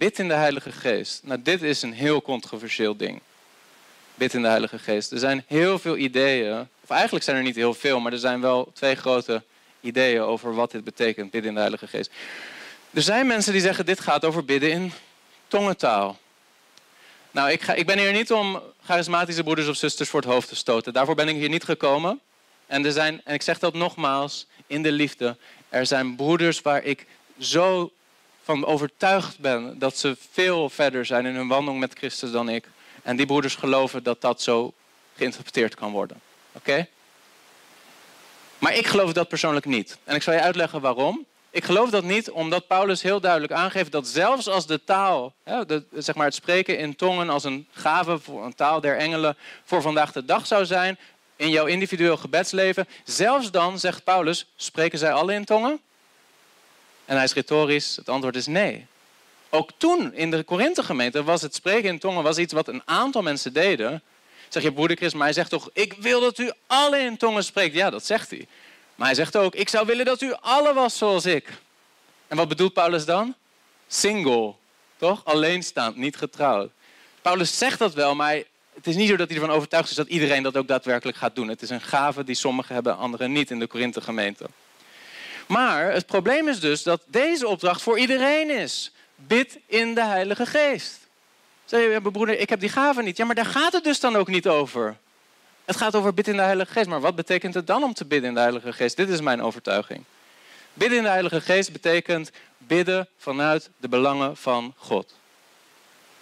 Bid in de Heilige Geest. Nou, dit is een heel controversieel ding. Bid in de Heilige Geest. Er zijn heel veel ideeën, of eigenlijk zijn er niet heel veel, maar er zijn wel twee grote ideeën over wat dit betekent, bidden in de Heilige Geest. Er zijn mensen die zeggen, dit gaat over bidden in tongentaal. Nou, ik, ga, ik ben hier niet om charismatische broeders of zusters voor het hoofd te stoten. Daarvoor ben ik hier niet gekomen. En, er zijn, en ik zeg dat nogmaals, in de liefde. Er zijn broeders waar ik zo van overtuigd ben dat ze veel verder zijn in hun wandeling met Christus dan ik. En die broeders geloven dat dat zo geïnterpreteerd kan worden. Oké? Maar ik geloof dat persoonlijk niet. En ik zal je uitleggen waarom. Ik geloof dat niet omdat Paulus heel duidelijk aangeeft dat zelfs als de taal, zeg maar het spreken in tongen als een gave voor een taal der engelen voor vandaag de dag zou zijn, in jouw individueel gebedsleven, zelfs dan, zegt Paulus, spreken zij alle in tongen? En hij is retorisch, het antwoord is nee. Ook toen in de Korinthe gemeente was het spreken in tongen was iets wat een aantal mensen deden. Zeg je broeder Chris, maar hij zegt toch, ik wil dat u alle in tongen spreekt. Ja, dat zegt hij. Maar hij zegt ook, ik zou willen dat u alle was zoals ik. En wat bedoelt Paulus dan? Single, toch? Alleenstaand, niet getrouwd. Paulus zegt dat wel, maar het is niet zo dat hij ervan overtuigd is dat iedereen dat ook daadwerkelijk gaat doen. Het is een gave die sommigen hebben, anderen niet in de Korinthe gemeente. Maar het probleem is dus dat deze opdracht voor iedereen is. Bid in de Heilige Geest. Zeg je, broeder, ik heb die gave niet. Ja, maar daar gaat het dus dan ook niet over. Het gaat over bidden in de Heilige Geest. Maar wat betekent het dan om te bidden in de Heilige Geest? Dit is mijn overtuiging. Bidden in de Heilige Geest betekent bidden vanuit de belangen van God.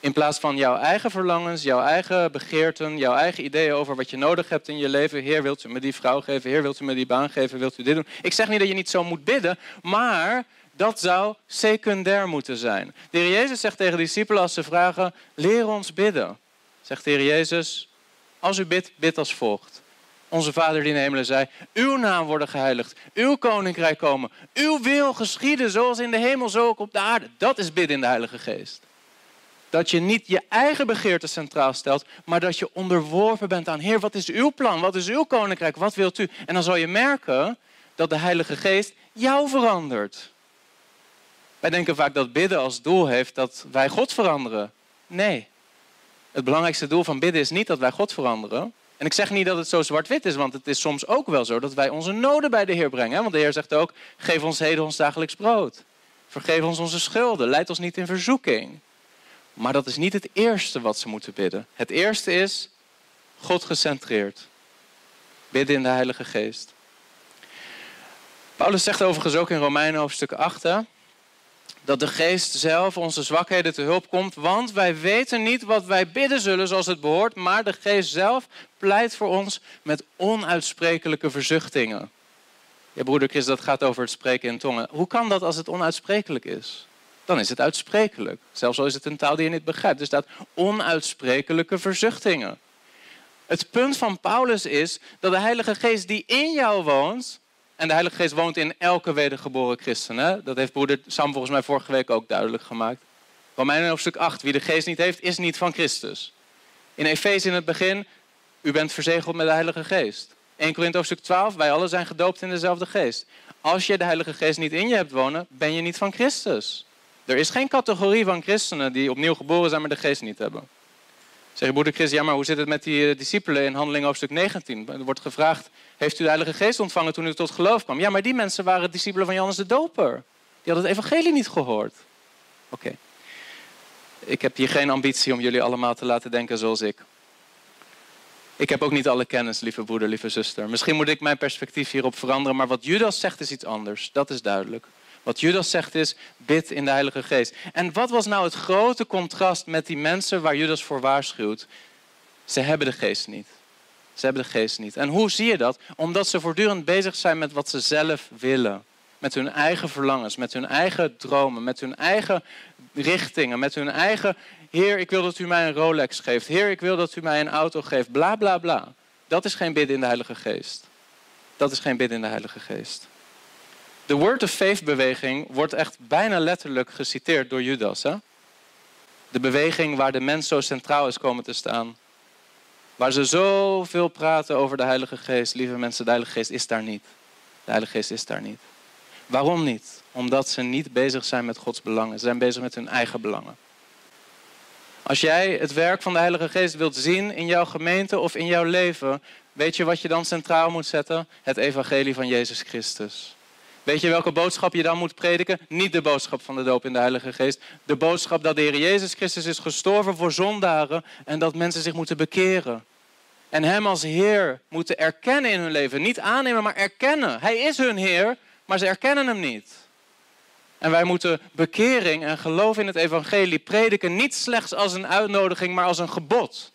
In plaats van jouw eigen verlangens, jouw eigen begeerten, jouw eigen ideeën over wat je nodig hebt in je leven. Heer, wilt u me die vrouw geven? Heer, wilt u me die baan geven? Wilt u dit doen? Ik zeg niet dat je niet zo moet bidden, maar dat zou secundair moeten zijn. De Heer Jezus zegt tegen de discipelen als ze vragen, leer ons bidden. Zegt de Heer Jezus, als u bidt, bid als volgt. Onze Vader die in de hemelen zei, uw naam worden geheiligd, uw koninkrijk komen, uw wil geschieden zoals in de hemel, zo ook op de aarde. Dat is bidden in de Heilige Geest. Dat je niet je eigen begeerte centraal stelt, maar dat je onderworpen bent aan, Heer, wat is uw plan? Wat is uw koninkrijk? Wat wilt u? En dan zal je merken dat de Heilige Geest jou verandert. Wij denken vaak dat bidden als doel heeft dat wij God veranderen. Nee. Het belangrijkste doel van bidden is niet dat wij God veranderen. En ik zeg niet dat het zo zwart-wit is, want het is soms ook wel zo dat wij onze noden bij de Heer brengen. Want de Heer zegt ook, geef ons heden ons dagelijks brood. Vergeef ons onze schulden, leid ons niet in verzoeking. Maar dat is niet het eerste wat ze moeten bidden. Het eerste is God gecentreerd. Bidden in de Heilige Geest. Paulus zegt overigens ook in Romeinen hoofdstuk 8 dat de geest zelf onze zwakheden te hulp komt, want wij weten niet wat wij bidden zullen zoals het behoort, maar de geest zelf pleit voor ons met onuitsprekelijke verzuchtingen. Ja, broeder Chris, dat gaat over het spreken in tongen. Hoe kan dat als het onuitsprekelijk is? Dan is het uitsprekelijk. Zelfs al is het een taal die je niet begrijpt. Er staat onuitsprekelijke verzuchtingen. Het punt van Paulus is dat de Heilige Geest die in jou woont, en de Heilige Geest woont in elke wedergeboren christen. Hè? Dat heeft broeder Sam volgens mij vorige week ook duidelijk gemaakt. Romeinen hoofdstuk 8. Wie de Geest niet heeft, is niet van Christus. In Efeze in het begin, u bent verzegeld met de Heilige Geest. 1 Korinthe hoofdstuk 12, wij allen zijn gedoopt in dezelfde geest. Als je de Heilige Geest niet in je hebt wonen, ben je niet van Christus. Er is geen categorie van christenen die opnieuw geboren zijn, maar de Geest niet hebben. Zeg je broeder ja maar hoe zit het met die uh, discipelen in handeling hoofdstuk 19? Er wordt gevraagd, heeft u de Heilige Geest ontvangen toen u tot geloof kwam? Ja, maar die mensen waren discipelen van Johannes de Doper. Die hadden het evangelie niet gehoord. Oké. Ik heb hier geen ambitie om jullie allemaal te laten denken zoals ik. Ik heb ook niet alle kennis, lieve broeder, lieve zuster. Misschien moet ik mijn perspectief hierop veranderen, maar wat Judas zegt is iets anders. Dat is duidelijk. Wat Judas zegt is, bid in de Heilige Geest. En wat was nou het grote contrast met die mensen waar Judas voor waarschuwt? Ze hebben de geest niet. Ze hebben de geest niet. En hoe zie je dat? Omdat ze voortdurend bezig zijn met wat ze zelf willen. Met hun eigen verlangens, met hun eigen dromen, met hun eigen richtingen, met hun eigen... Heer, ik wil dat u mij een Rolex geeft. Heer, ik wil dat u mij een auto geeft. Bla, bla, bla. Dat is geen bidden in de Heilige Geest. Dat is geen bidden in de Heilige Geest. De Word of Faith beweging wordt echt bijna letterlijk geciteerd door Judas. Hè? De beweging waar de mens zo centraal is komen te staan. Waar ze zoveel praten over de Heilige Geest. Lieve mensen, de Heilige Geest is daar niet. De Heilige Geest is daar niet. Waarom niet? Omdat ze niet bezig zijn met Gods belangen. Ze zijn bezig met hun eigen belangen. Als jij het werk van de Heilige Geest wilt zien in jouw gemeente of in jouw leven, weet je wat je dan centraal moet zetten? Het evangelie van Jezus Christus. Weet je welke boodschap je dan moet prediken? Niet de boodschap van de doop in de Heilige Geest. De boodschap dat de Heer Jezus Christus is gestorven voor zondaren en dat mensen zich moeten bekeren. En Hem als Heer moeten erkennen in hun leven. Niet aannemen, maar erkennen. Hij is hun Heer, maar ze erkennen Hem niet. En wij moeten bekering en geloof in het evangelie prediken niet slechts als een uitnodiging, maar als een gebod.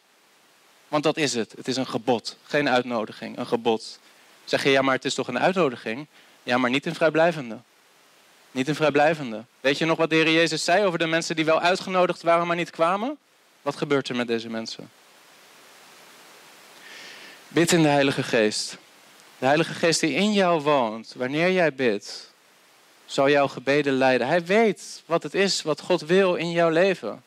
Want dat is het. Het is een gebod, geen uitnodiging, een gebod. Zeg je, ja, maar het is toch een uitnodiging? Ja, maar niet een vrijblijvende. Niet een vrijblijvende. Weet je nog wat de Heer Jezus zei over de mensen die wel uitgenodigd waren, maar niet kwamen? Wat gebeurt er met deze mensen? Bid in de Heilige Geest. De Heilige Geest die in jou woont, wanneer jij bidt, zal jouw gebeden leiden. Hij weet wat het is wat God wil in jouw leven.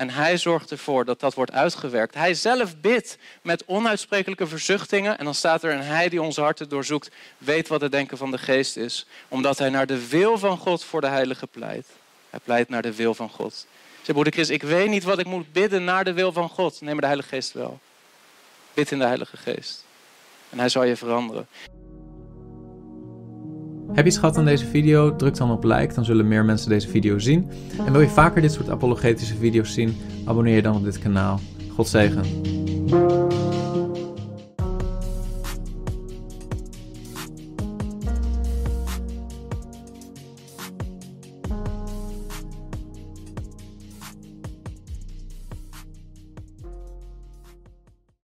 En hij zorgt ervoor dat dat wordt uitgewerkt. Hij zelf bidt met onuitsprekelijke verzuchtingen. En dan staat er een hij die onze harten doorzoekt, weet wat het denken van de geest is. Omdat hij naar de wil van God voor de heilige pleit. Hij pleit naar de wil van God. Zeg broeder Chris, ik weet niet wat ik moet bidden naar de wil van God. Neem maar de Heilige Geest wel. Bid in de Heilige Geest. En hij zal je veranderen. Heb je iets gehad aan deze video? Druk dan op like, dan zullen meer mensen deze video zien. En wil je vaker dit soort apologetische video's zien? Abonneer je dan op dit kanaal. God zegen.